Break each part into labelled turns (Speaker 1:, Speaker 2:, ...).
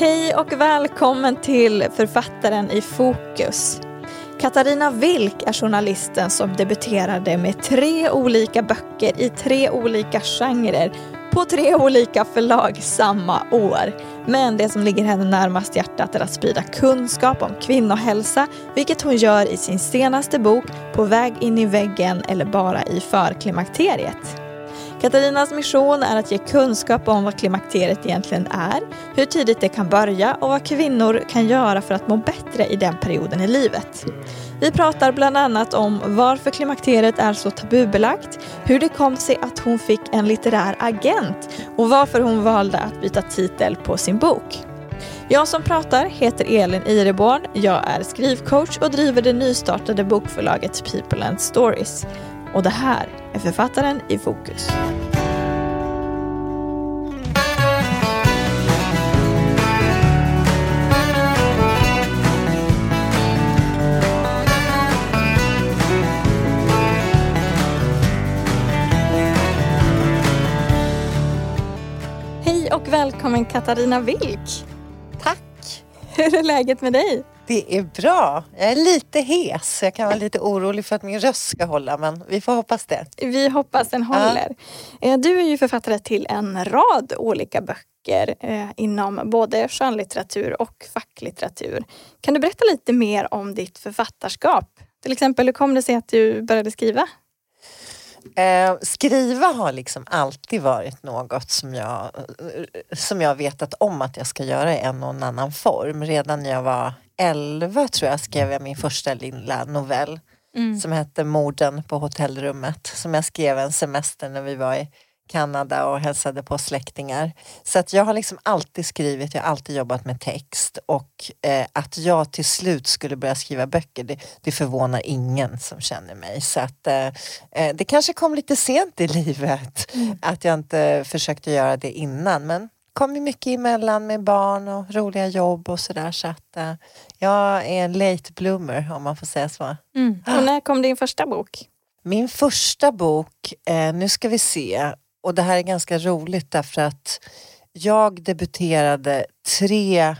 Speaker 1: Hej och välkommen till Författaren i fokus. Katarina Wilk är journalisten som debuterade med tre olika böcker i tre olika genrer på tre olika förlag samma år. Men det som ligger henne närmast hjärtat är att sprida kunskap om kvinnohälsa, vilket hon gör i sin senaste bok På väg in i väggen eller bara i förklimakteriet. Katarinas mission är att ge kunskap om vad klimakteriet egentligen är, hur tidigt det kan börja och vad kvinnor kan göra för att må bättre i den perioden i livet. Vi pratar bland annat om varför klimakteriet är så tabubelagt, hur det kom sig att hon fick en litterär agent och varför hon valde att byta titel på sin bok. Jag som pratar heter Elin Ireborn. Jag är skrivcoach och driver det nystartade bokförlaget People and Stories. Och det här är författaren i fokus. Hej och välkommen Katarina Wilk.
Speaker 2: Tack!
Speaker 1: Hur är läget med dig?
Speaker 2: Det är bra. Jag är lite hes. Jag kan vara lite orolig för att min röst ska hålla men vi får hoppas det.
Speaker 1: Vi hoppas den håller. Ja. Eh, du är ju författare till en rad olika böcker eh, inom både skönlitteratur och facklitteratur. Kan du berätta lite mer om ditt författarskap? Till exempel, hur kom det sig att du började skriva?
Speaker 2: Eh, skriva har liksom alltid varit något som jag, som jag vetat om att jag ska göra i en och annan form. Redan när jag var 11 tror jag skrev jag min första lilla novell mm. som hette Morden på hotellrummet som jag skrev en semester när vi var i Kanada och hälsade på släktingar. Så att jag har liksom alltid skrivit, jag har alltid jobbat med text och eh, att jag till slut skulle börja skriva böcker det, det förvånar ingen som känner mig. Så att eh, eh det kanske kom lite sent i livet mm. att jag inte försökte göra det innan men kom ju mycket emellan med barn och roliga jobb och sådär så att uh, jag är en late bloomer om man får säga så.
Speaker 1: Mm. Och när kom din första bok?
Speaker 2: Min första bok, eh, nu ska vi se, och det här är ganska roligt därför att jag debuterade tre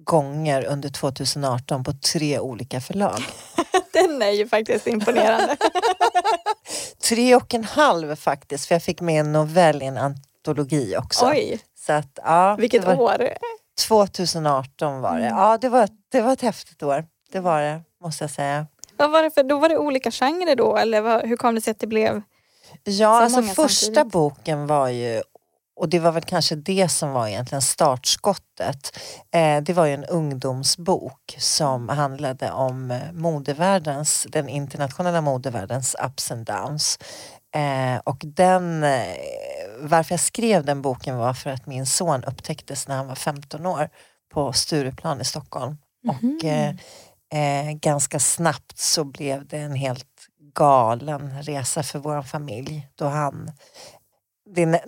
Speaker 2: gånger under 2018 på tre olika förlag.
Speaker 1: Den är ju faktiskt imponerande.
Speaker 2: tre och en halv faktiskt, för jag fick med en novell i en antologi också.
Speaker 1: Oj.
Speaker 2: Så att, ja,
Speaker 1: Vilket
Speaker 2: var,
Speaker 1: år?
Speaker 2: 2018 var det. Mm. Ja, det var, det var ett häftigt år. Det var det, måste jag säga.
Speaker 1: Vad var det för, då var det olika genrer då eller vad, hur kom det sig att det blev
Speaker 2: Ja, alltså första samtidigt? boken var ju och det var väl kanske det som var egentligen startskottet. Eh, det var ju en ungdomsbok som handlade om eh, modevärldens, den internationella modevärldens ups and downs. Eh, och den, eh, varför jag skrev den boken var för att min son upptäcktes när han var 15 år på Stureplan i Stockholm. Mm. Och eh, eh, ganska snabbt så blev det en helt galen resa för vår familj då han det,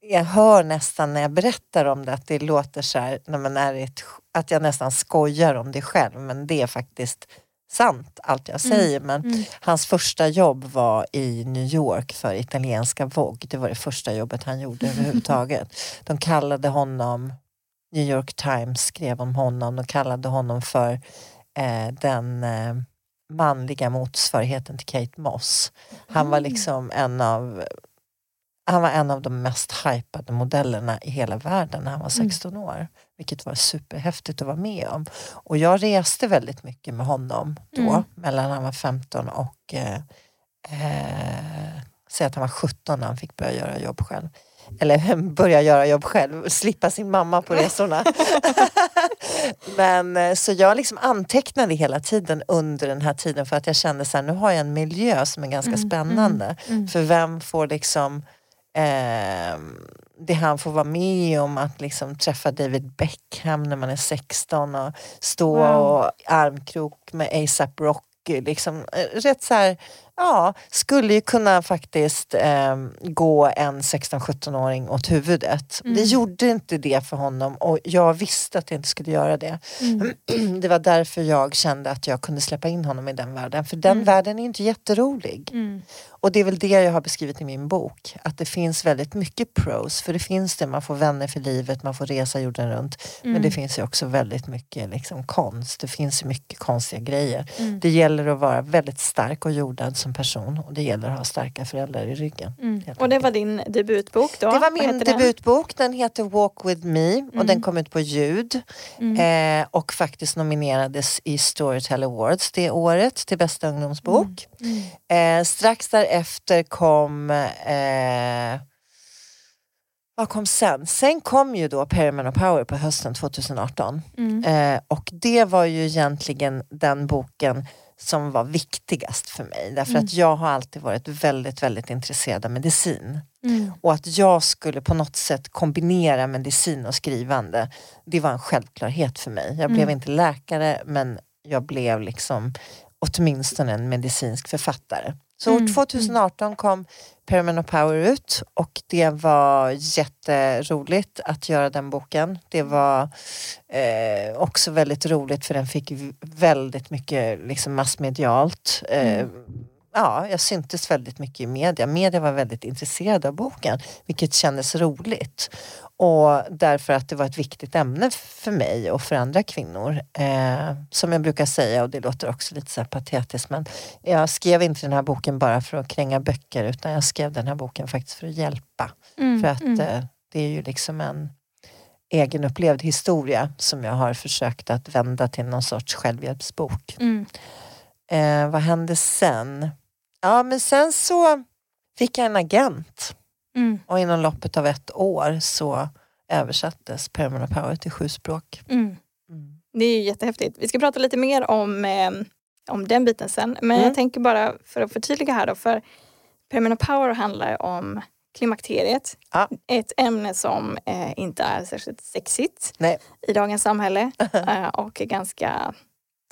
Speaker 2: jag hör nästan när jag berättar om det att det låter så här, när man är ett, att jag nästan skojar om det själv men det är faktiskt sant allt jag mm. säger mm. men mm. hans första jobb var i New York för italienska Vogue. Det var det första jobbet han gjorde överhuvudtaget. De kallade honom, New York Times skrev om honom, de kallade honom för eh, den eh, manliga motsvarigheten till Kate Moss. Han var mm. liksom en av han var en av de mest hypade modellerna i hela världen när han var 16 mm. år. Vilket var superhäftigt att vara med om. Och jag reste väldigt mycket med honom då, mm. mellan han var 15 och eh, eh, säg att han var 17 när han fick börja göra jobb själv. Eller börja göra jobb själv, slippa sin mamma på resorna. Men eh, så jag liksom antecknade hela tiden under den här tiden för att jag kände så här, nu har jag en miljö som är ganska mm, spännande. Mm, mm. För vem får liksom eh, det han får vara med om att liksom träffa David Beckham när man är 16 och stå wow. och armkrok med ASAP Rocky. Liksom, eh, rätt så här, ja, skulle ju kunna faktiskt eh, gå en 16-17-åring åt huvudet. Mm. Det gjorde inte det för honom och jag visste att det inte skulle göra det. Mm. Det var därför jag kände att jag kunde släppa in honom i den världen. För den mm. världen är inte jätterolig. Mm. Och det är väl det jag har beskrivit i min bok. Att det finns väldigt mycket pros. För det finns det, man får vänner för livet, man får resa jorden runt. Men det mm. finns ju också väldigt mycket liksom, konst. Det finns mycket konstiga grejer. Mm. Det gäller att vara väldigt stark och jordad som person och det gäller att ha starka föräldrar i ryggen.
Speaker 1: Mm. Och det var din debutbok då?
Speaker 2: Det var min debutbok, den? den heter Walk with me och den mm. kom ut på ljud mm. eh, och faktiskt nominerades i Storytel Awards det året till bästa ungdomsbok. Eh, strax därefter kom eh, vad kom sen? Sen kom ju då Perryman och Power på hösten 2018. Mm. Eh, och det var ju egentligen den boken som var viktigast för mig. Därför mm. att jag har alltid varit väldigt, väldigt intresserad av medicin. Mm. Och att jag skulle på något sätt kombinera medicin och skrivande, det var en självklarhet för mig. Jag blev mm. inte läkare men jag blev liksom åtminstone en medicinsk författare. Så mm. 2018 kom Permanent Power ut och det var jätteroligt att göra den boken. Det var eh, också väldigt roligt för den fick väldigt mycket liksom massmedialt. Eh, mm. Ja, jag syntes väldigt mycket i media. Media var väldigt intresserade av boken, vilket kändes roligt. Och därför att det var ett viktigt ämne för mig och för andra kvinnor. Eh, som jag brukar säga, och det låter också lite så patetiskt, men jag skrev inte den här boken bara för att kränga böcker utan jag skrev den här boken faktiskt för att hjälpa. Mm, för att mm. eh, det är ju liksom en egenupplevd historia som jag har försökt att vända till någon sorts självhjälpsbok. Mm. Eh, vad hände sen? Ja men sen så fick jag en agent. Mm. Och inom loppet av ett år så översattes Permanent Power till sju språk. Mm.
Speaker 1: Mm. Det är jättehäftigt. Vi ska prata lite mer om, eh, om den biten sen. Men jag mm. tänker bara för att förtydliga här då. För Permanent Power handlar om klimakteriet. Ja. Ett ämne som eh, inte är särskilt sexigt Nej. i dagens samhälle eh, och är ganska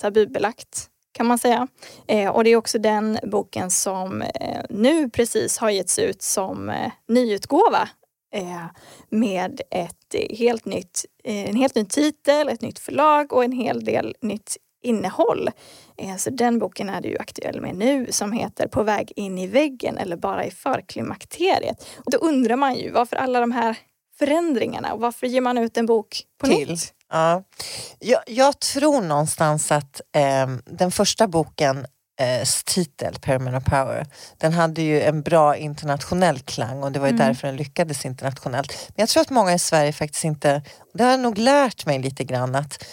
Speaker 1: tabubelagt kan man säga. Eh, och det är också den boken som eh, nu precis har getts ut som eh, nyutgåva eh, med ett helt nytt, eh, en helt ny titel, ett nytt förlag och en hel del nytt innehåll. Eh, så den boken är du aktuell med nu som heter På väg in i väggen eller bara i förklimakteriet. Och då undrar man ju varför alla de här förändringarna och varför ger man ut en bok på Till. nytt?
Speaker 2: Ja. Jag, jag tror någonstans att eh, den första boken eh, titel, Permanent Power, den hade ju en bra internationell klang och det var ju mm. därför den lyckades internationellt. Men jag tror att många i Sverige faktiskt inte, det har jag nog lärt mig lite grann att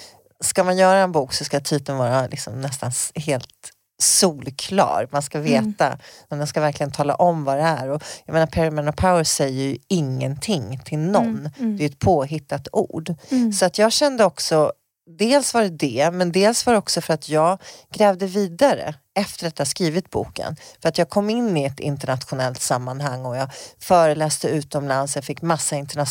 Speaker 2: ska man göra en bok så ska titeln vara liksom nästan helt solklar. Man ska mm. veta, mm. och den ska verkligen tala om vad det är. Och jag menar Power säger ju ingenting till någon. Mm. Mm. Det är ett påhittat ord. Mm. Så att jag kände också, dels var det det, men dels var det också för att jag grävde vidare efter att ha skrivit boken. För att jag kom in i ett internationellt sammanhang och jag föreläste utomlands, jag fick massa interna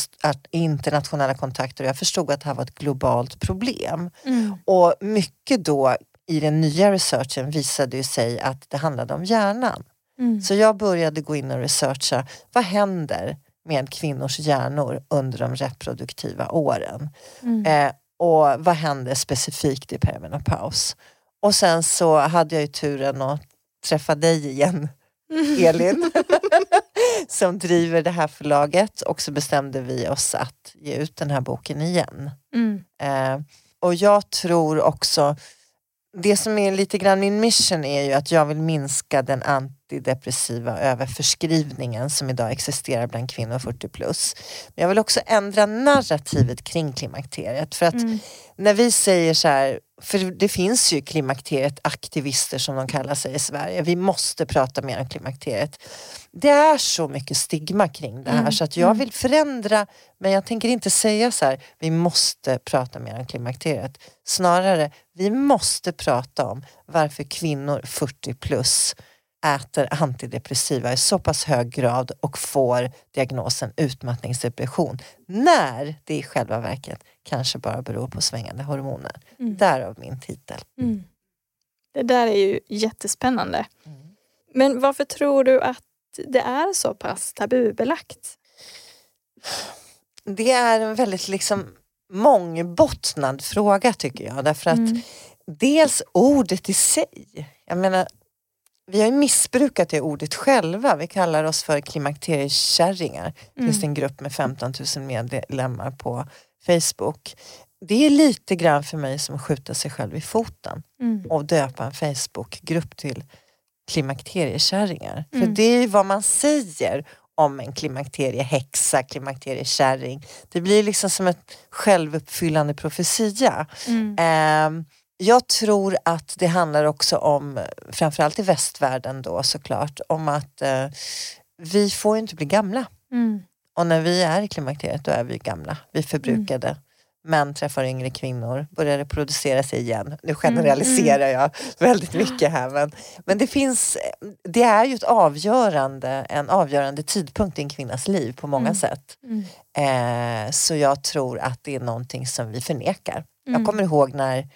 Speaker 2: internationella kontakter och jag förstod att det här var ett globalt problem. Mm. Och mycket då i den nya researchen visade det sig att det handlade om hjärnan. Mm. Så jag började gå in och researcha, vad händer med kvinnors hjärnor under de reproduktiva åren? Mm. Eh, och vad händer specifikt i perimenopaus? Och sen så hade jag ju turen att träffa dig igen, Elin, som driver det här förlaget och så bestämde vi oss att ge ut den här boken igen. Mm. Eh, och jag tror också det som är lite grann min mission är ju att jag vill minska den antidepressiva överförskrivningen som idag existerar bland kvinnor 40 plus. Men jag vill också ändra narrativet kring klimakteriet för att mm. när vi säger så här, för det finns ju klimakteriet aktivister som de kallar sig i Sverige, vi måste prata mer om klimakteriet det är så mycket stigma kring det här mm. så att jag mm. vill förändra men jag tänker inte säga så här, vi måste prata mer om klimakteriet. Snarare, vi måste prata om varför kvinnor 40 plus äter antidepressiva i så pass hög grad och får diagnosen utmattningsdepression när det i själva verket kanske bara beror på svängande hormoner. Mm. Därav min titel. Mm.
Speaker 1: Det där är ju jättespännande. Mm. Men varför tror du att det är så pass tabubelagt?
Speaker 2: Det är en väldigt liksom mångbottnad fråga tycker jag. Därför att mm. dels ordet i sig. Jag menar, vi har ju missbrukat det ordet själva. Vi kallar oss för klimakteriekärringar. Mm. Det finns en grupp med 15 000 medlemmar på Facebook. Det är lite grann för mig som att skjuta sig själv i foten mm. och döpa en Facebookgrupp till klimakteriekärringar. Mm. För det är vad man säger om en klimakteriehäxa, klimakteriekärring. Det blir liksom som ett självuppfyllande profetia. Mm. Eh, jag tror att det handlar också om, framförallt i västvärlden då såklart, om att eh, vi får inte bli gamla. Mm. Och när vi är i klimakteriet då är vi gamla, vi är förbrukade. Mm män träffar yngre kvinnor, börjar reproducera sig igen. Nu generaliserar mm, mm. jag väldigt mycket här men, men det finns, det är ju ett avgörande, en avgörande tidpunkt i en kvinnas liv på många mm. sätt. Mm. Eh, så jag tror att det är någonting som vi förnekar. Jag mm. kommer ihåg när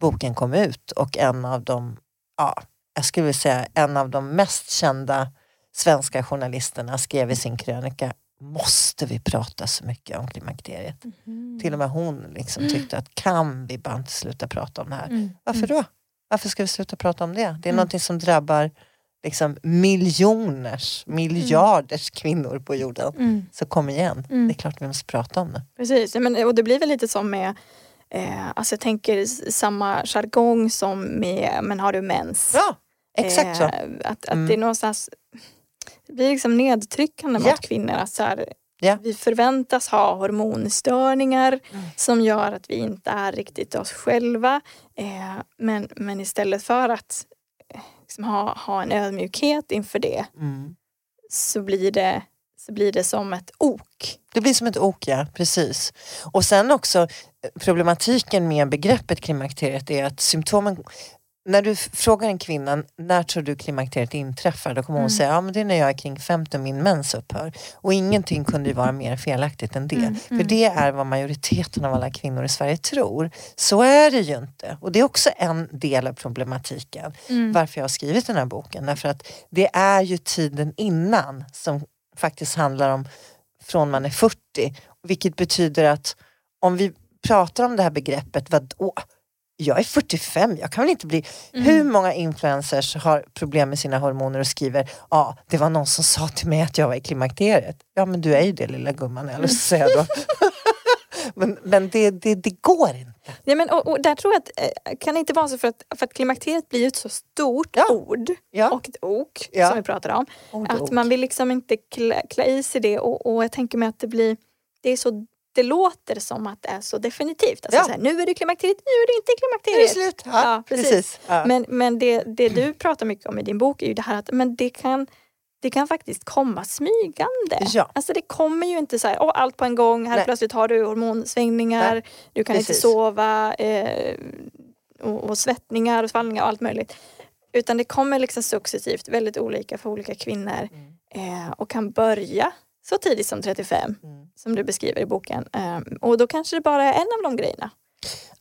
Speaker 2: boken kom ut och en av de, ja, jag skulle vilja säga en av de mest kända svenska journalisterna skrev i sin krönika måste vi prata så mycket om klimakteriet? Mm. Till och med hon liksom mm. tyckte att kan vi bara inte sluta prata om det här? Mm. Varför då? Varför ska vi sluta prata om det? Det är mm. som drabbar liksom miljoners, miljarders kvinnor på jorden. Mm. Så kom igen, mm. det är klart vi måste prata om det.
Speaker 1: Precis, men, och det blir väl lite som med eh, alltså jag tänker samma jargong som med men har du mens?
Speaker 2: Ja, exakt eh, så.
Speaker 1: Att, att det är någonstans det blir liksom nedtryckande yeah. mot kvinnor. Att så här, yeah. Vi förväntas ha hormonstörningar mm. som gör att vi inte är riktigt oss själva. Eh, men, men istället för att eh, liksom ha, ha en ödmjukhet inför det mm. så, blir det, så blir det som ett ok.
Speaker 2: Det blir som ett ok, ja. Precis. Och sen också eh, problematiken med begreppet klimakteriet är att symptomen när du frågar en kvinna när tror du klimakteriet inträffar då kommer hon mm. säga ja, men det är när jag är kring 50 och min mens upphör. Och ingenting kunde ju vara mer felaktigt än det. Mm. För mm. det är vad majoriteten av alla kvinnor i Sverige tror. Så är det ju inte. Och det är också en del av problematiken mm. varför jag har skrivit den här boken. Därför att det är ju tiden innan som faktiskt handlar om från man är 40. Vilket betyder att om vi pratar om det här begreppet, vadå? jag är 45, jag kan väl inte bli... Mm. Hur många influencers har problem med sina hormoner och skriver ja, ah, det var någon som sa till mig att jag var i klimakteriet. Ja men du är ju det lilla gumman, jag lust säga då. men men det, det, det går inte.
Speaker 1: Ja, men, och, och där tror jag att, eh, kan det inte vara så för att, för att klimakteriet blir ett så stort ja. ord ja. och ett ok ja. som vi pratar om. Ord att man vill liksom inte klä, klä i sig det och, och jag tänker mig att det blir det är så det låter som att det är så definitivt. Alltså ja. så här, nu är det klimakteriet, nu är det inte klimakteriet.
Speaker 2: Det är slut. Ja, ja precis. precis.
Speaker 1: Ja. Men, men det, det du pratar mycket om i din bok är ju det här att men det kan det kan faktiskt komma smygande. Ja. Alltså det kommer ju inte så här, oh, allt på en gång, här Nej. plötsligt har du hormonsvängningar, Nej. du kan Precis. inte sova eh, och, och, svettningar och svallningar och allt möjligt. Utan det kommer liksom successivt, väldigt olika för olika kvinnor mm. eh, och kan börja så tidigt som 35 mm. som du beskriver i boken. Um, och då kanske det bara är en av de grejerna.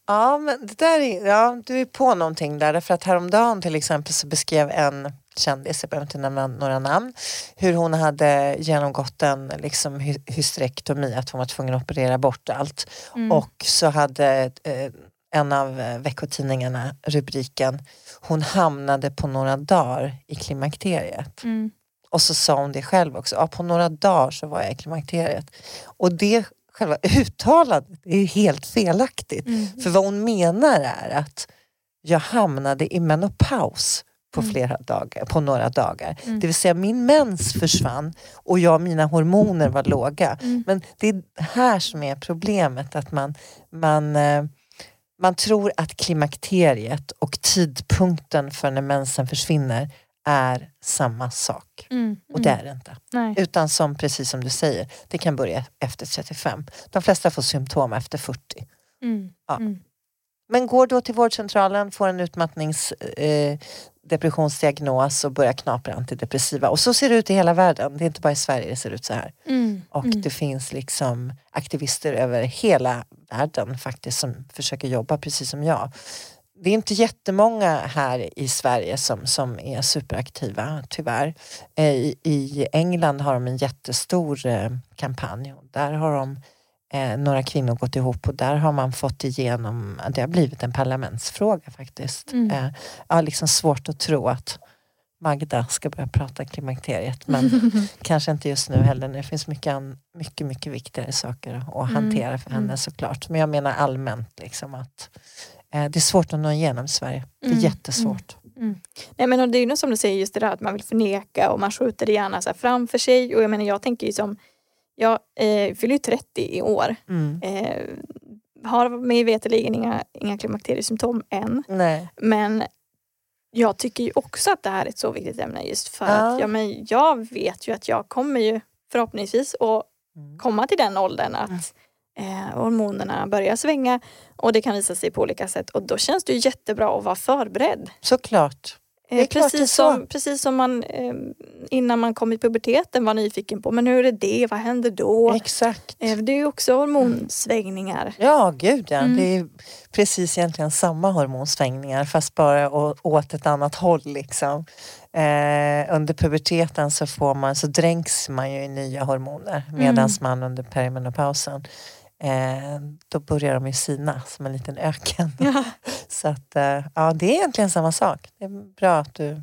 Speaker 2: Ja, men det där är, ja, du är på någonting där. Därför att häromdagen till exempel så beskrev en kändis, jag behöver inte nämna några namn, hur hon hade genomgått en liksom, hysterektomi, att hon var tvungen att operera bort allt. Mm. Och så hade eh, en av eh, veckotidningarna rubriken Hon hamnade på några dagar i klimakteriet. Mm. Och så sa hon det själv också, ja, på några dagar så var jag i klimakteriet. Och det själva uttalandet är helt felaktigt. Mm. För vad hon menar är att jag hamnade i menopaus på, mm. flera dagar, på några dagar. Mm. Det vill säga min mens försvann och jag mina hormoner var låga. Mm. Men det är här som är problemet, att man, man, eh, man tror att klimakteriet och tidpunkten för när mensen försvinner är samma sak. Mm, och det mm. är det inte. Nej. Utan som precis som du säger, det kan börja efter 35. De flesta får symptom efter 40. Mm, ja. Men går då till vårdcentralen, får en utmattningsdepressionsdiagnos eh, och börjar knapra antidepressiva. Och så ser det ut i hela världen, det är inte bara i Sverige det ser ut så här. Mm, och mm. det finns liksom aktivister över hela världen faktiskt som försöker jobba precis som jag det är inte jättemånga här i Sverige som, som är superaktiva tyvärr. Eh, I, I England har de en jättestor eh, kampanj. Där har de eh, några kvinnor gått ihop och där har man fått igenom, det har blivit en parlamentsfråga faktiskt. Mm. Eh, jag har liksom svårt att tro att Magda ska börja prata klimakteriet men kanske inte just nu heller. Det finns mycket, mycket, mycket viktigare saker att mm. hantera för henne mm. såklart. Men jag menar allmänt liksom att eh, det är svårt att nå igenom i Sverige. Det är mm. jättesvårt. Mm.
Speaker 1: mm. Nej men det är ju som du säger just det där att man vill förneka och man skjuter det gärna så framför sig och jag menar jag tänker ju som jag eh, fyller ju 30 i år. Mm. Eh, har mig veterligen inga, inga klimakteriesymptom än.
Speaker 2: Nej.
Speaker 1: Men jag tycker ju också att det här är ett så viktigt ämne just för ja. att ja, men jag vet ju att jag kommer ju förhoppningsvis att mm. komma till den åldern att mm. eh, hormonerna börjar svänga och det kan visa sig på olika sätt och då känns det ju jättebra att vara förberedd.
Speaker 2: Såklart.
Speaker 1: Eh, precis, som, precis som man eh, innan man kom i puberteten var nyfiken på, men hur är det, vad händer då?
Speaker 2: Exakt.
Speaker 1: Eh, det är ju också hormonsvängningar.
Speaker 2: Ja, gud ja. Mm. Det är precis egentligen samma hormonsvängningar fast bara åt ett annat håll liksom. Eh, under puberteten så, får man, så dränks man ju i nya hormoner medan mm. man under perimenopausen eh, då börjar de ju sina som en liten öken. Ja. så att, eh, ja, det är egentligen samma sak. Det är bra att du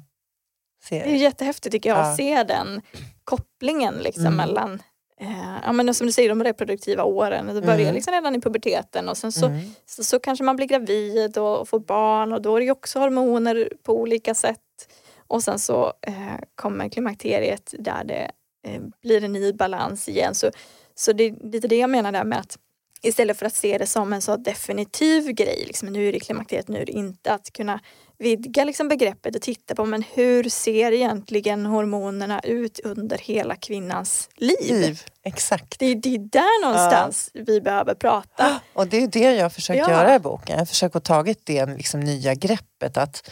Speaker 2: ser.
Speaker 1: Det är jättehäftigt tycker jag ja. att se den kopplingen liksom mm. mellan eh, ja, men som du säger, de reproduktiva åren. Det börjar mm. liksom redan i puberteten och sen så, mm. så, så, kanske man blir gravid och, och får barn och då är det också hormoner på olika sätt. Och sen så kommer klimakteriet där det blir en ny balans igen. Så, så det är lite det jag menar där med att Istället för att se det som en så definitiv grej, liksom, nu är det klimakteriet, nu är det inte. Att kunna vidga liksom, begreppet och titta på men hur ser egentligen hormonerna ut under hela kvinnans liv? liv
Speaker 2: exakt.
Speaker 1: Det, det är där någonstans ja. vi behöver prata.
Speaker 2: Och det är det jag försöker ja. göra i boken. Jag försöker tagit det liksom, nya greppet att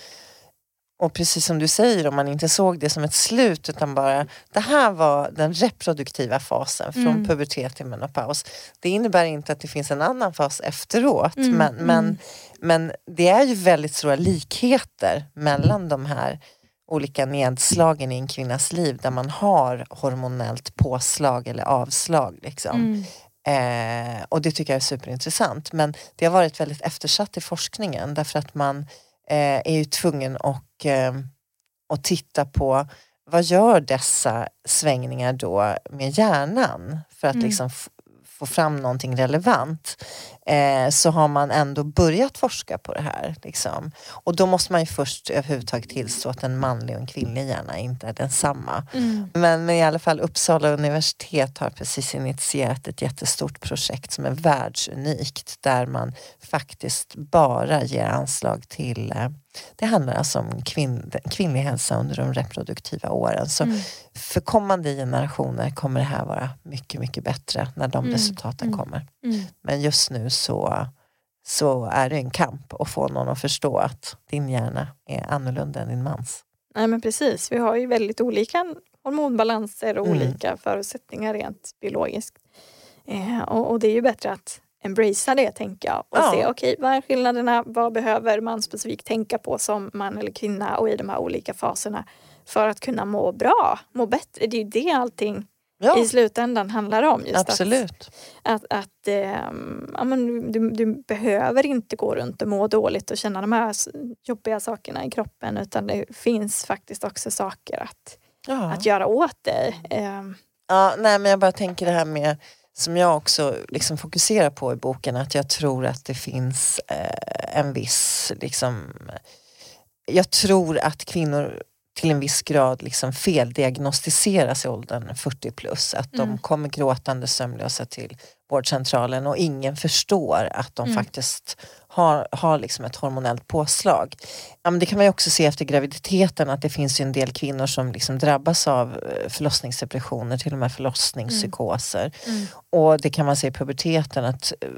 Speaker 2: och precis som du säger, om man inte såg det som ett slut utan bara det här var den reproduktiva fasen från mm. pubertet till menopaus. Det innebär inte att det finns en annan fas efteråt mm. men, men, mm. men det är ju väldigt stora likheter mellan de här olika nedslagen i en kvinnas liv där man har hormonellt påslag eller avslag. Liksom. Mm. Eh, och det tycker jag är superintressant men det har varit väldigt eftersatt i forskningen därför att man eh, är ju tvungen att, eh, att titta på vad gör dessa svängningar då med hjärnan för att mm. liksom få fram någonting relevant eh, så har man ändå börjat forska på det här. Liksom. Och då måste man ju först överhuvudtaget tillstå att en manlig och en kvinnlig hjärna inte är densamma. Mm. Men, men i alla fall Uppsala universitet har precis initierat ett jättestort projekt som är världsunikt där man faktiskt bara ger anslag till eh, det handlar alltså om kvinn, kvinnlig hälsa under de reproduktiva åren. Så mm. för kommande generationer kommer det här vara mycket, mycket bättre när de mm. resultaten mm. kommer. Mm. Men just nu så, så är det en kamp att få någon att förstå att din hjärna är annorlunda än din mans.
Speaker 1: Nej men precis, vi har ju väldigt olika hormonbalanser och mm. olika förutsättningar rent biologiskt. Eh, och, och, det är ju bättre att embracea det tänker jag och ja. se okej okay, vad är skillnaderna, vad behöver man specifikt tänka på som man eller kvinna och i de här olika faserna för att kunna må bra, må bättre. Det är ju det allting ja. i slutändan handlar om. Just
Speaker 2: Absolut.
Speaker 1: Att, att, att eh, ja, men du, du, behöver inte gå runt och må dåligt och känna de här jobbiga sakerna i kroppen utan det finns faktiskt också saker att, ja. att göra åt dig. Eh.
Speaker 2: Ja, nej men jag bara tänker det här med som jag också liksom fokuserar på i boken att jag tror att det finns eh, en viss liksom, jag tror att kvinnor till en viss grad liksom feldiagnostiseras i åldern 40 plus. Att mm. de kommer gråtande sömnlösa till vårdcentralen och ingen förstår att de mm. faktiskt har, har liksom ett hormonellt påslag. Ja, men det kan man också se efter graviditeten att det finns en del kvinnor som liksom drabbas av eh, förlossningsdepressioner, till och med förlossningspsykoser. Mm. mm. Och det kan man se i puberteten att eh,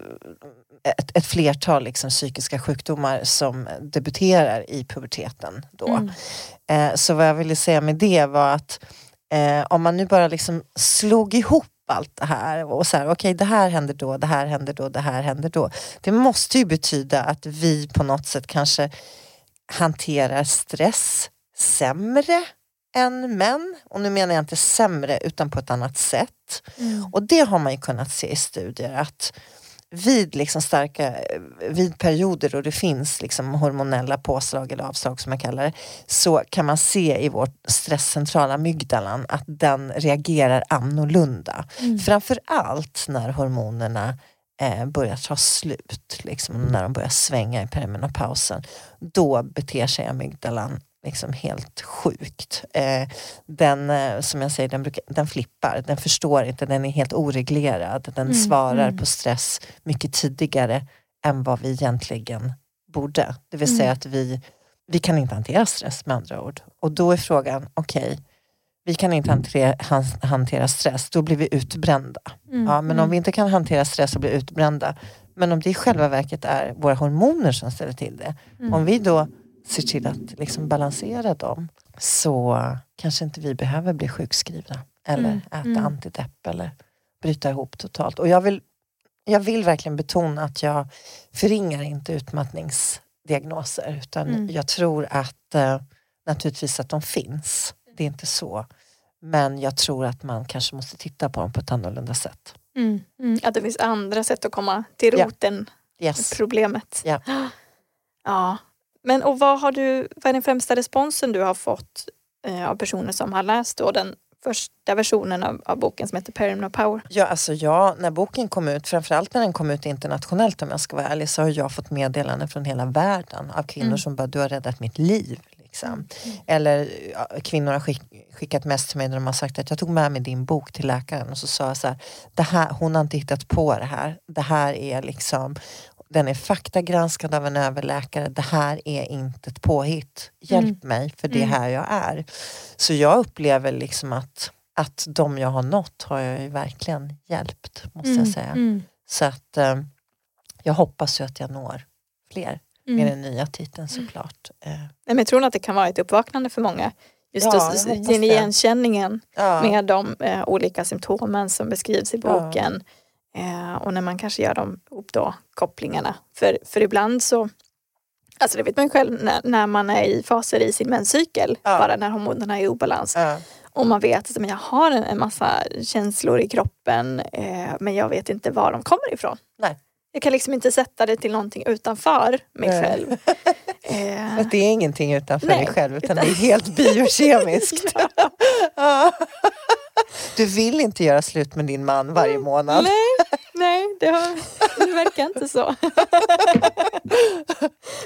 Speaker 2: ett, ett flertal liksom psykiska sjukdomar som debuterar i puberteten. Då. Mm. Eh, så vad jag ville säga med det var att eh, om man nu bara liksom slog ihop allt det här. Och så här, okej okay, det här händer då, det här händer då, det här händer då. Det måste ju betyda att vi på något sätt kanske hanterar stress sämre än män. Och nu menar jag inte sämre utan på ett annat sätt. Mm. Och det har man ju kunnat se i studier att vid, liksom starka, vid perioder då det finns liksom hormonella påslag eller avslag som man kallar det så kan man se i vår stresscentrala mygdalan att den reagerar annorlunda. Mm. Framförallt när hormonerna eh, börjar ta slut, liksom, när de börjar svänga i perimenopausen. Då beter sig amygdalan liksom helt sjukt. Eh, den, eh, som jag säger, den, brukar, den flippar, den förstår inte, den är helt oreglerad. Den mm, svarar mm. på stress mycket tidigare än vad vi egentligen borde. Det vill mm. säga att vi, vi kan inte hantera stress med andra ord. Och då är frågan, okej, okay, vi kan inte hantera, hantera stress, då blir vi utbrända. Mm, ja, men om mm. vi inte kan hantera stress och bli utbrända, men om det i själva verket är våra hormoner som ställer till det. Mm. Om vi då ser till att liksom balansera dem så kanske inte vi behöver bli sjukskrivna eller mm. äta mm. antidepp eller bryta ihop totalt. Och jag vill, jag vill verkligen betona att jag förringar inte utmattningsdiagnoser utan mm. jag tror att eh, naturligtvis att de finns. Det är inte så. Men jag tror att man kanske måste titta på dem på ett annorlunda sätt.
Speaker 1: Mm. Mm. Att det finns andra sätt att komma till roten
Speaker 2: ja. yes.
Speaker 1: problemet.
Speaker 2: Ja.
Speaker 1: ja, men och vad, har du, vad är den främsta responsen du har fått eh, av personer som har läst då den första versionen av, av boken som heter Perimeter Power?
Speaker 2: Ja, alltså jag, när boken kom ut, framförallt när den kom ut internationellt om jag ska vara ärlig, så har jag fått meddelanden från hela världen av kvinnor mm. som bara, du har räddat mitt liv. Liksom. Mm. Eller ja, kvinnor har skick, skickat mest till mig när de har sagt att jag tog med mig din bok till läkaren och så sa jag så här, det här, hon har inte hittat på det här. Det här är liksom, den är faktagranskad av en överläkare. Det här är inte ett påhitt. Hjälp mm. mig för det är mm. här jag är. Så jag upplever liksom att, att de jag har nått har jag ju verkligen hjälpt måste mm. jag säga. Mm. Så att eh, jag hoppas ju att jag når fler med mm. den nya titeln såklart.
Speaker 1: Eh. Men jag tror att det kan vara ett uppvaknande för många. Just ja, den igenkänningen ja. med de eh, olika symptomen som beskrivs i boken. Ja Eh, och när man kanske gör de då, kopplingarna. För, för ibland så, alltså det vet man själv när, när man är i faser i sin menscykel, ja. bara när hormonerna är i obalans. Ja. Och man vet att jag har en, en massa känslor i kroppen eh, men jag vet inte var de kommer ifrån.
Speaker 2: Nej.
Speaker 1: Jag kan liksom inte sätta det till någonting utanför mig Nej. själv.
Speaker 2: eh, att det är ingenting utanför Nej, dig själv utan, utan det är helt biokemiskt. Du vill inte göra slut med din man varje mm. månad?
Speaker 1: Nej, nej det, har, det verkar inte så.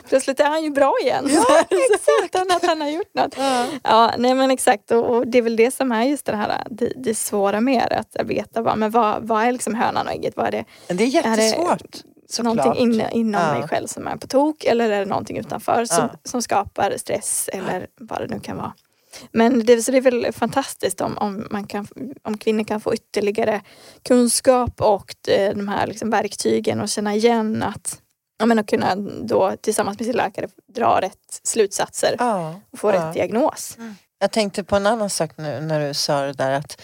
Speaker 1: Plötsligt är han ju bra igen.
Speaker 2: Ja,
Speaker 1: Utan att han har gjort något. Ja. ja, nej men exakt och, det är väl det som är just det här det, det svåra med att veta vad, men vad, vad är liksom hönan och ägget? Vad är det?
Speaker 2: Det är jättesvårt. Är det,
Speaker 1: Såklart. Någonting inne, inom ja. mig själv som är på tok eller är det någonting utanför som, som skapar stress eller vad det nu kan vara. Men det, så det är väl fantastiskt om, om, man kan, om kvinnor kan få ytterligare kunskap och de här liksom verktygen och känna igen att ja, men att kunna då tillsammans med sin läkare dra rätt slutsatser ja, och få ja. rätt diagnos. Mm.
Speaker 2: Jag tänkte på en annan sak nu när du sa det där att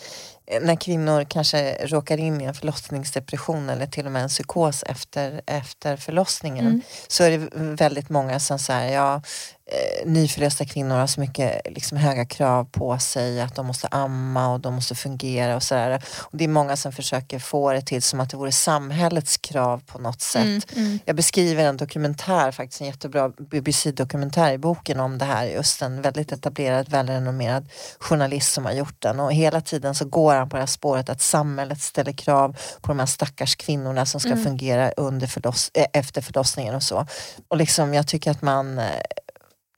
Speaker 2: när kvinnor kanske råkar in i en förlossningsdepression eller till och med en psykos efter, efter förlossningen mm. så är det väldigt många som säger ja, eh, nyförlösta kvinnor har så mycket liksom, höga krav på sig att de måste amma och de måste fungera och sådär. Och det är många som försöker få det till som att det vore samhällets krav på något sätt. Mm, mm. Jag beskriver en dokumentär, faktiskt en jättebra BBC-dokumentär i boken om det här. Just en väldigt etablerad, välrenommerad journalist som har gjort den och hela tiden så går han på det här spåret att samhället ställer krav på de här stackars kvinnorna som ska mm. fungera under förloss äh, efter förlossningen och så. Och liksom, jag tycker att man eh,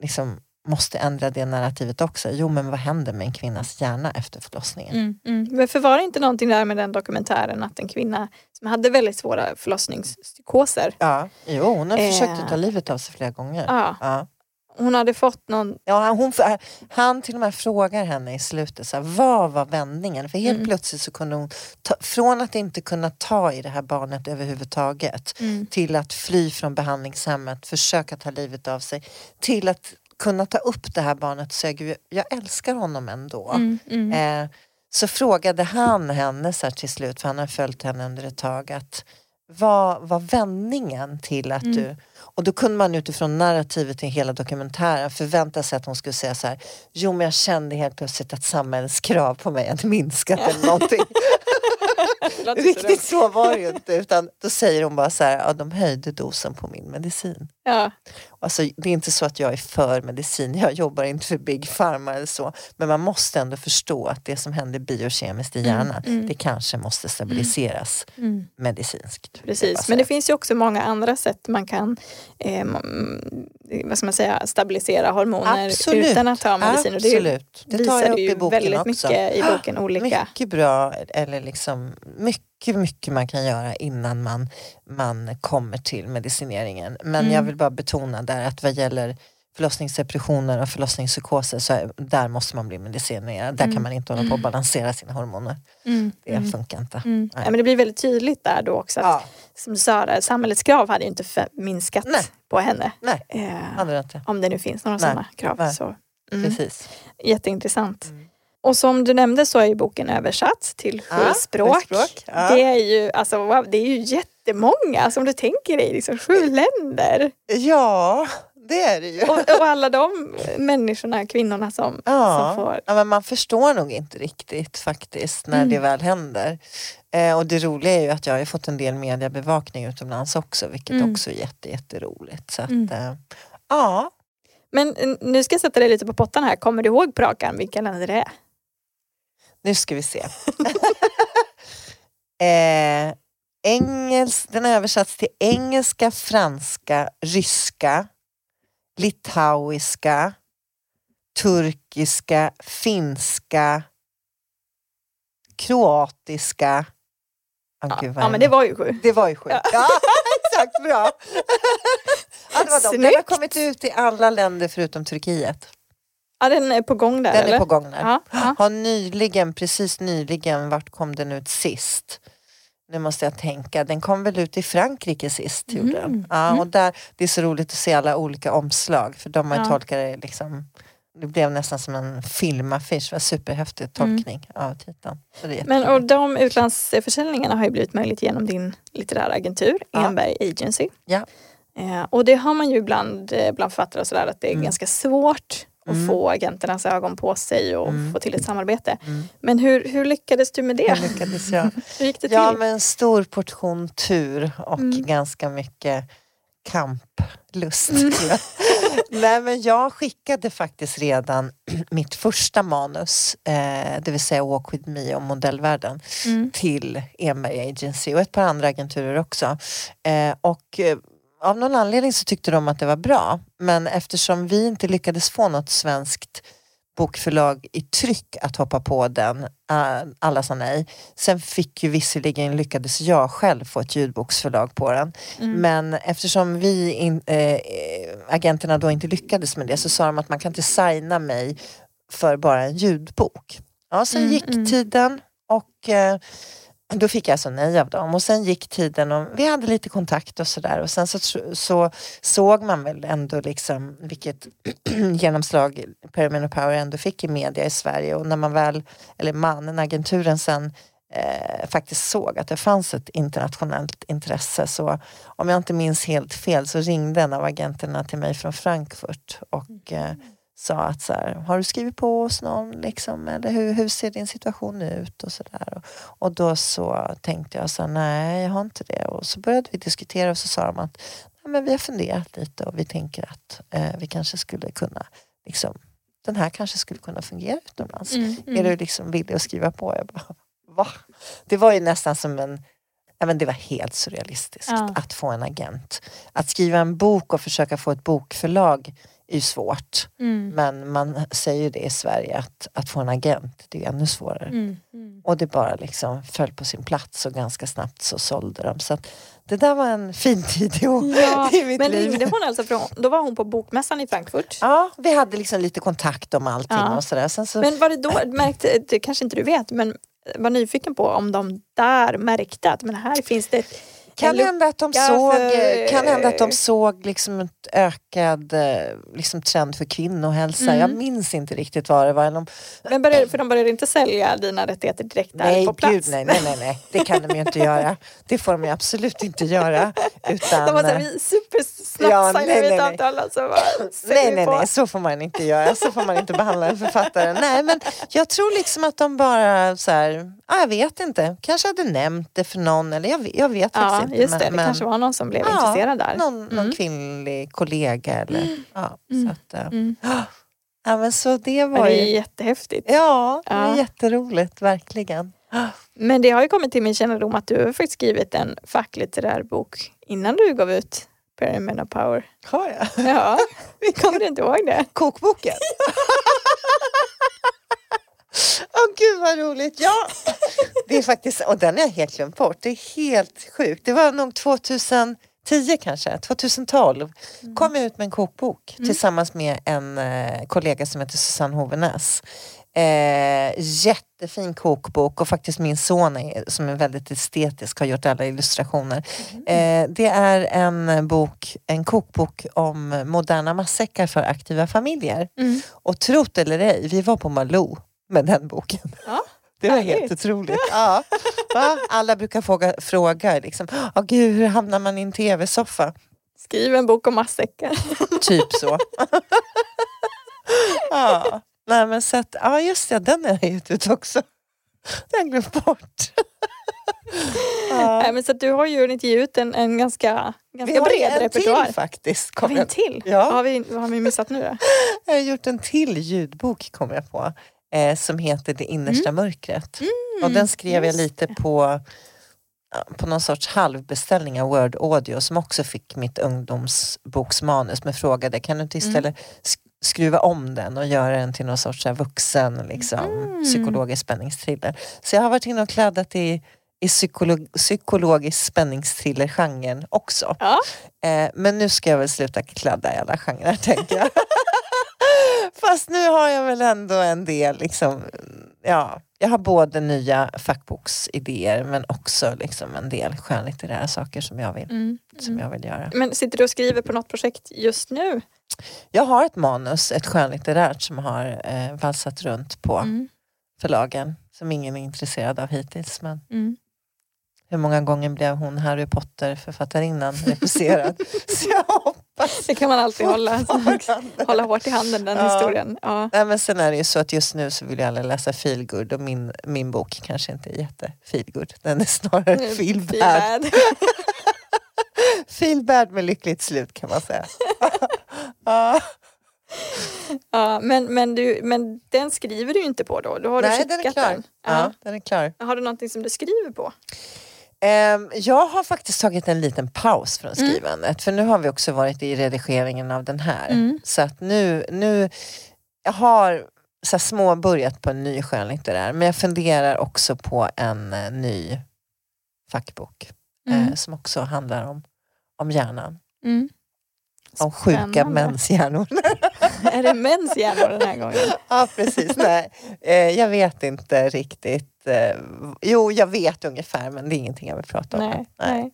Speaker 2: liksom måste ändra det narrativet också. Jo men vad händer med en kvinnas hjärna efter förlossningen?
Speaker 1: Mm, mm. Men var det inte någonting där med den dokumentären att en kvinna som hade väldigt svåra förlossningspsykoser.
Speaker 2: Ja, jo hon har eh, försökt att ta livet av sig flera gånger.
Speaker 1: Ja. ja. Hon hade fått någon...
Speaker 2: Ja, hon, han till och med frågar henne i slutet, så här, vad var vändningen? För helt mm. plötsligt så kunde hon, ta, från att inte kunna ta i det här barnet överhuvudtaget mm. till att fly från behandlingshemmet, försöka ta livet av sig, till att kunna ta upp det här barnet och säga, jag älskar honom ändå. Mm, mm. Eh, så frågade han henne så här till slut, för han har följt henne under ett tag, att vad var vändningen till att mm. du och då kunde man utifrån narrativet i hela dokumentären förvänta sig att hon skulle säga så här Jo men jag kände helt plötsligt att samhällets krav på mig hade minskat eller någonting. Riktigt så var det ju inte utan då säger hon bara så här, ja de höjde dosen på min medicin.
Speaker 1: Ja.
Speaker 2: Alltså, det är inte så att jag är för medicin, jag jobbar inte för Big Pharma eller så. Men man måste ändå förstå att det som händer biokemiskt i mm, hjärnan, mm, mm. det kanske måste stabiliseras mm. mm. medicinskt.
Speaker 1: Precis, men det finns ju också många andra sätt man kan eh, vad ska man säga, stabilisera hormoner
Speaker 2: Absolut.
Speaker 1: utan att ta medicin.
Speaker 2: Absolut.
Speaker 1: Och det, det tar jag upp i boken väldigt
Speaker 2: också.
Speaker 1: mycket i boken. Olika.
Speaker 2: Mycket bra, eller liksom mycket, mycket man kan göra innan man, man kommer till medicineringen. Men mm. jag vill bara betona där att vad gäller förlossningsdepressioner och förlossningspsykoser så är, där måste man bli medicinerad. Där mm. kan man inte hålla på och mm. balansera sina hormoner. Mm. Det mm. funkar inte.
Speaker 1: Mm. Ja, men det blir väldigt tydligt där då också att ja. som du sa, samhällets krav hade inte minskat Nej. på henne.
Speaker 2: Nej, eh.
Speaker 1: Om det nu finns några sådana krav.
Speaker 2: Nej.
Speaker 1: Så.
Speaker 2: Precis.
Speaker 1: Jätteintressant. Och som du nämnde så är ju boken översatt till sju ja, språk. språk. Ja. Det, är ju, alltså, wow, det är ju jättemånga som du tänker dig, liksom, sju länder.
Speaker 2: Ja, det är det ju.
Speaker 1: Och, och alla de människorna, kvinnorna som,
Speaker 2: ja.
Speaker 1: som får...
Speaker 2: Ja, men man förstår nog inte riktigt faktiskt när mm. det väl händer. Eh, och det roliga är ju att jag har fått en del mediebevakning utomlands också vilket mm. också är jätte, jätteroligt. Så att, mm. eh, ja.
Speaker 1: Men nu ska jag sätta dig lite på pottan här. Kommer du ihåg på rak arm vilka länder det är?
Speaker 2: Nu ska vi se. eh, engels, den har översatts till engelska, franska, ryska, litauiska, turkiska, finska, kroatiska.
Speaker 1: Oh, ja, ja men det var ju sju.
Speaker 2: Det var ju sju. Ja, ja exakt, bra. ja, det var de. Den har kommit ut i alla länder förutom Turkiet.
Speaker 1: Ja den är på gång där
Speaker 2: Den
Speaker 1: eller?
Speaker 2: är på gång där. Ja, ja. Har nyligen, precis nyligen, vart kom den ut sist? Nu måste jag tänka, den kom väl ut i Frankrike sist. Mm. Gjorde den. Ja, mm. och där, det är så roligt att se alla olika omslag för de har ja. tolkat det liksom det blev nästan som en filmaffisch, var superhäftig mm. tolkning mm. av titeln.
Speaker 1: Men och de utlandsförsäljningarna har ju blivit möjligt genom din litterära agentur, ja. Enberg Agency.
Speaker 2: Ja.
Speaker 1: Eh, och det har man ju ibland eh, bland författare och sådär att det är mm. ganska svårt och mm. få agenternas ögon på sig och mm. få till ett samarbete. Mm. Men hur, hur lyckades du med det?
Speaker 2: Hur lyckades jag?
Speaker 1: hur gick det till?
Speaker 2: Ja, med en stor portion tur och mm. ganska mycket kamplust. Mm. Nej men jag skickade faktiskt redan mitt första manus, eh, det vill säga Walk with me om modellvärlden, mm. till Enberg Agency och ett par andra agenturer också. Eh, och eh, av någon anledning så tyckte de att det var bra. Men eftersom vi inte lyckades få något svenskt bokförlag i tryck att hoppa på den, uh, alla sa nej. Sen fick ju visserligen lyckades jag själv få ett ljudboksförlag på den. Mm. Men eftersom vi, in, äh, agenterna då inte lyckades med det så sa de att man kan inte signa mig för bara en ljudbok. Ja, sen mm, gick mm. tiden och äh, då fick jag alltså nej av dem. Och sen gick tiden och vi hade lite kontakt och sådär. Och sen så, så såg man väl ändå liksom vilket genomslag Pyramid Power ändå fick i media i Sverige. Och när man väl, eller mannen, agenturen sen eh, faktiskt såg att det fanns ett internationellt intresse. Så om jag inte minns helt fel så ringde en av agenterna till mig från Frankfurt och eh, sa att så här, har du skrivit på hos någon liksom, eller hur, hur ser din situation ut och sådär. Och, och då så tänkte jag så här, nej jag har inte det och så började vi diskutera och så sa de att nej, men vi har funderat lite och vi tänker att eh, vi kanske skulle kunna liksom, den här kanske skulle kunna fungera utomlands. Mm, mm. Är du liksom villig att skriva på? Jag bara, va? Det var ju nästan som en men det var helt surrealistiskt ja. att få en agent. Att skriva en bok och försöka få ett bokförlag är svårt. Mm. Men man säger det i Sverige att, att få en agent det är ännu svårare. Mm. Mm. Och det bara liksom föll på sin plats och ganska snabbt så sålde de. Så det där var en fin tid i, ja, i mitt
Speaker 1: men
Speaker 2: liv.
Speaker 1: Ringde hon alltså från, då var hon på bokmässan i Frankfurt?
Speaker 2: Ja, vi hade liksom lite kontakt om allting ja. och sådär. Sen så,
Speaker 1: men var det då, märkte, det kanske inte du vet, men var nyfiken på om de där märkte att men här finns det ett
Speaker 2: Kan hända att de såg, för... kan hända att de såg liksom ett ökad eh, liksom, trend för kvinnohälsa. Mm. Jag minns inte riktigt vad det var. De...
Speaker 1: Men började, för de började inte sälja dina rättigheter direkt där
Speaker 2: nej,
Speaker 1: på plats?
Speaker 2: Gud, nej, nej, nej, nej, det kan de ju inte göra. Det får de ju absolut inte göra. Utan...
Speaker 1: De var såhär, supersnabbt ja, signar vi ett avtal och så bara
Speaker 2: Nej, nej, nej, så får man inte göra. Så får man inte behandla en författare. Nej, men jag tror liksom att de bara så här, ah, jag vet inte, kanske hade nämnt det för någon eller jag, jag vet
Speaker 1: ja,
Speaker 2: faktiskt inte.
Speaker 1: Just det, men, det kanske var någon som blev ja, intresserad där.
Speaker 2: Någon, någon mm. kvinnlig kollega eller mm. ja. Så att, uh, mm. ja, men så det var
Speaker 1: det är ju jättehäftigt.
Speaker 2: Ja, det är jätteroligt, verkligen.
Speaker 1: Men det har ju kommit till min kännedom att du har faktiskt skrivit en facklitterär bok innan du gav ut Pyramid Power.
Speaker 2: Har jag?
Speaker 1: Ja, kommer du inte ihåg det?
Speaker 2: Kokboken? Åh oh, gud vad roligt! Ja, det är faktiskt, och den har jag helt glömt bort. Det är helt sjukt. Det var nog 2010 kanske, 2012 mm. kom jag ut med en kokbok mm. tillsammans med en eh, kollega som heter Susanne Hovenäs. Eh, jättefin kokbok och faktiskt min son är, som är väldigt estetisk har gjort alla illustrationer. Mm. Eh, det är en bok, en kokbok om moderna matsäckar för aktiva familjer. Mm. Och trot eller ej, vi var på Malou med den boken.
Speaker 1: Ja,
Speaker 2: det var helt otroligt. Ja. Va? Alla brukar fråga, fråga liksom, oh, gud, hur hamnar man i en tv-soffa?
Speaker 1: Skriv en bok om matsäckar.
Speaker 2: typ så. ja. Nej men så att, ja just det, den har jag gett ut också. Den har jag glömt bort.
Speaker 1: ja. Nej, men så du har ju gett ut en, en ganska, ganska bred repertoar. Vi har en
Speaker 2: till faktiskt.
Speaker 1: Har vi en till? Ja. Vad, har vi, vad har vi missat nu då?
Speaker 2: Jag har gjort en till ljudbok kom jag på eh, som heter Det innersta mm. mörkret. Mm, och den skrev jag lite på på någon sorts halvbeställning av Word Audio som också fick mitt ungdomsboksmanus men frågade kan du inte mm. istället skruva om den och göra den till någon sorts vuxen liksom, mm. psykologisk spänningsthriller. Så jag har varit inne och kladdat i, i psykolog, psykologisk spänningsthriller-genren också.
Speaker 1: Ja.
Speaker 2: Eh, men nu ska jag väl sluta kladda i alla genrer tänker jag. Fast nu har jag väl ändå en del, liksom, ja, jag har både nya fackboksidéer men också liksom en del skönlitterära saker som jag, vill, mm. som jag vill göra.
Speaker 1: Men sitter du och skriver på något projekt just nu?
Speaker 2: Jag har ett manus, ett skönlitterärt som har eh, valsat runt på mm. förlagen som ingen är intresserad av hittills. Men mm. Hur många gånger blev hon Harry Potter författarinnan refuserad? Så jag hoppas.
Speaker 1: Det kan man alltid hålla, hålla hårt i handen den ja. historien. Ja.
Speaker 2: Nej, men sen är det ju så att just nu så vill jag alla läsa feelgood och min, min bok kanske inte är jätte feelgood. Den är snarare feelbad. feelbad med lyckligt slut kan man säga.
Speaker 1: ja. Ja, men, men, du, men den skriver du inte på då? då har
Speaker 2: Nej,
Speaker 1: du
Speaker 2: den är klar. Den. Ja. den är klar.
Speaker 1: Har du någonting som du skriver på?
Speaker 2: Um, jag har faktiskt tagit en liten paus från mm. skrivandet mm. för nu har vi också varit i redigeringen av den här. Mm. Så att nu, nu jag har så små börjat på en ny skönlitterär men jag funderar också på en uh, ny fackbok mm. uh, som också handlar om, om hjärnan. Om sjuka mäns hjärnor.
Speaker 1: är det mäns hjärnor den här gången?
Speaker 2: ja precis, nej. Uh, jag vet inte riktigt eh, jo jag vet ungefär men det är ingenting jag vill prata om.
Speaker 1: Nej, nej.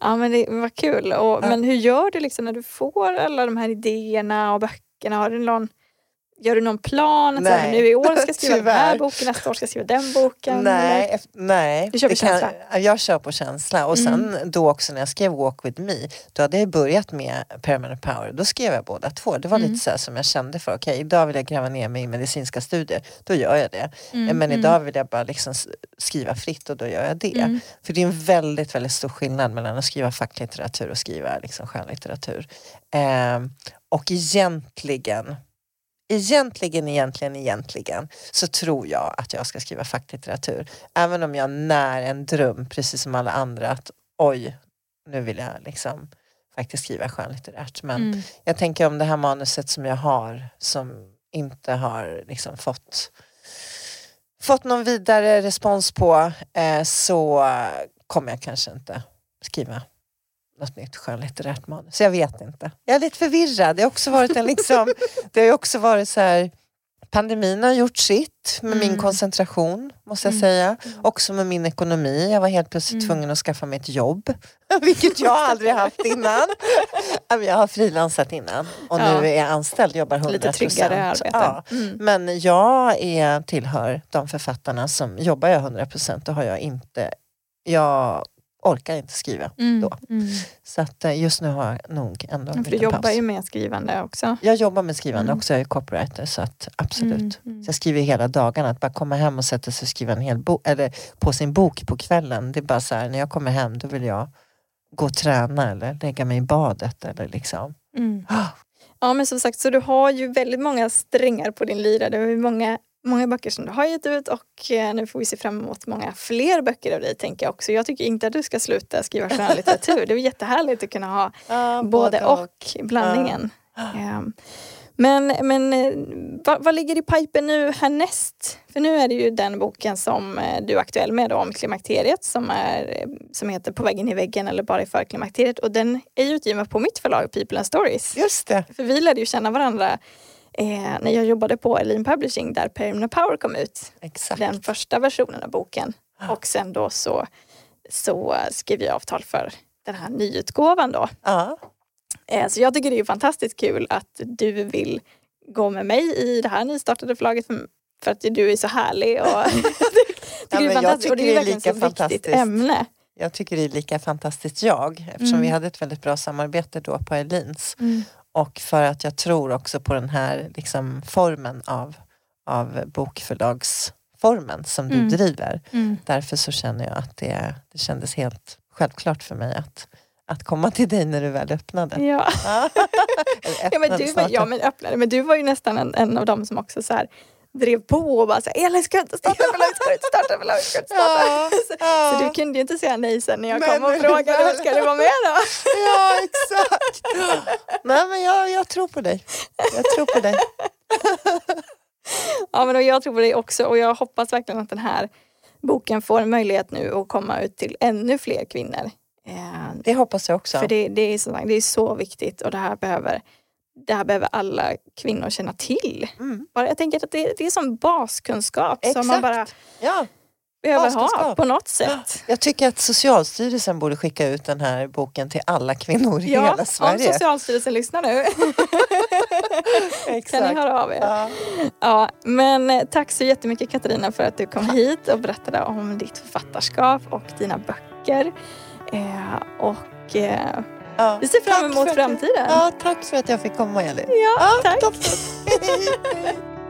Speaker 1: Ja men det var kul. Och, ja. Men hur gör du liksom när du får alla de här idéerna och böckerna? Har du någon Gör du någon plan? Att nej. nu i år ska jag skriva den här boken, nästa år ska jag skriva den boken?
Speaker 2: Nej. Eller? nej.
Speaker 1: Du kör på känsla?
Speaker 2: Kan, jag kör på känsla och sen mm. då också när jag skrev Walk with me då hade jag börjat med Permanent Power. Då skrev jag båda två. Det var mm. lite så som jag kände för. Okej, okay, idag vill jag gräva ner mig i medicinska studier. Då gör jag det. Mm. Men mm. idag vill jag bara liksom skriva fritt och då gör jag det. Mm. För det är en väldigt, väldigt stor skillnad mellan att skriva facklitteratur och skriva liksom skönlitteratur. Eh, och egentligen egentligen, egentligen, egentligen så tror jag att jag ska skriva facklitteratur. Även om jag när en dröm, precis som alla andra, att oj, nu vill jag liksom faktiskt skriva skönlitterärt. Men mm. jag tänker om det här manuset som jag har som inte har liksom fått fått någon vidare respons på eh, så kommer jag kanske inte skriva något nytt skönlitterärt manus. Jag vet inte. Jag är lite förvirrad. Det har också varit en liksom, det har också varit så här pandemin har gjort sitt med mm. min koncentration måste jag mm. säga. Också med min ekonomi. Jag var helt plötsligt mm. tvungen att skaffa mig ett jobb. Vilket jag aldrig haft innan. Jag har frilansat innan och ja. nu är jag anställd, jobbar 100%. Lite tryggare arbete. Ja. Mm. Men jag är, tillhör de författarna som jobbar jag 100% och har jag inte jag orkar inte skriva mm, då. Mm. Så att eh, just nu har jag nog ändå
Speaker 1: en du jobbar paus. ju med skrivande också.
Speaker 2: Jag jobbar med skrivande mm. också, jag är copywriter så att absolut. Mm, mm. Så jag skriver hela dagarna, att bara komma hem och sätta sig och skriva en hel bok, eller på sin bok på kvällen. Det är bara så här, när jag kommer hem då vill jag gå och träna eller lägga mig i badet eller liksom.
Speaker 1: Mm. Ja men som sagt, så du har ju väldigt många strängar på din lyra. Du har ju många många böcker som du har gett ut och eh, nu får vi se fram emot många fler böcker av dig tänker jag också. Jag tycker inte att du ska sluta skriva skönlitteratur. Det är jättehärligt att kunna ha ja, både och, och blandningen. Um, men, men eh, vad, vad, ligger i pipen nu härnäst? För nu är det ju den boken som eh, du är aktuell med då, om klimakteriet som, är, som heter På väggen i väggen eller bara för klimakteriet och den är utgiven på mitt förlag People and Stories.
Speaker 2: Just det.
Speaker 1: För vi lärde ju känna varandra eh, när jag jobbade på Elin Publishing där Permanent Power kom ut.
Speaker 2: Exakt.
Speaker 1: Den första versionen av boken. Ah. Och sen då så, så skrev jag avtal för den här nyutgåvan då.
Speaker 2: Ah.
Speaker 1: Eh, så jag tycker det är fantastiskt kul att du vill gå med mig i det här nystartade förlaget för, för att du är så härlig. Och
Speaker 2: ja, det är fantastiskt. Och det är verkligen så viktigt
Speaker 1: ämne.
Speaker 2: Jag tycker det är lika fantastiskt jag eftersom mm. vi hade ett väldigt bra samarbete då på Elins. Mm. Och för att jag tror också på den här liksom, formen av, av bokförlagsformen som du mm. driver. Mm. Därför så känner jag att det, det kändes helt självklart för mig att, att komma till dig när du väl öppnade.
Speaker 1: Ja, ja, men, du var, ja men öppnade, men du var ju nästan en, en av dem som också så här, drev på och bara såhär, Elin ska inte starta förlag, ska inte starta förlag, ska inte starta. Ja, så, ja. så, du kunde ju inte säga nej sen när jag men, kom och frågade, ska du vara med då?
Speaker 2: Ja exakt. Nej men jag, jag tror på dig. Jag tror på dig.
Speaker 1: ja men jag tror på dig också och jag hoppas verkligen att den här boken får en möjlighet nu att komma ut till ännu fler kvinnor.
Speaker 2: Det hoppas jag också.
Speaker 1: För det, det, är, så, det är så viktigt och det här behöver det här behöver alla kvinnor känna till. Mm. Bara, jag tänker att det, det är som baskunskap Exakt. som man bara ja. behöver ha på något sätt.
Speaker 2: Jag tycker att Socialstyrelsen borde skicka ut den här boken till alla kvinnor i ja, hela Sverige.
Speaker 1: om Socialstyrelsen lyssnar nu kan ni höra av er. Ja. ja. men eh, tack så jättemycket Katarina för att du kom hit och berättade om ditt författarskap och dina böcker. Eh, och eh, Ja. Vi ser fram emot framtiden.
Speaker 2: ja, tack för att jag fick komma Elin.
Speaker 1: Ja, ja tack.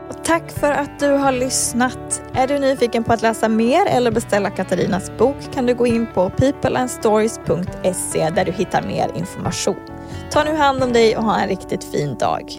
Speaker 1: Och tack för att du har lyssnat. Är du nyfiken på att läsa mer eller beställa Katarinas bok kan du gå in på peopleandstories.se där du hittar mer information. Ta nu hand om dig och ha en riktigt fin dag.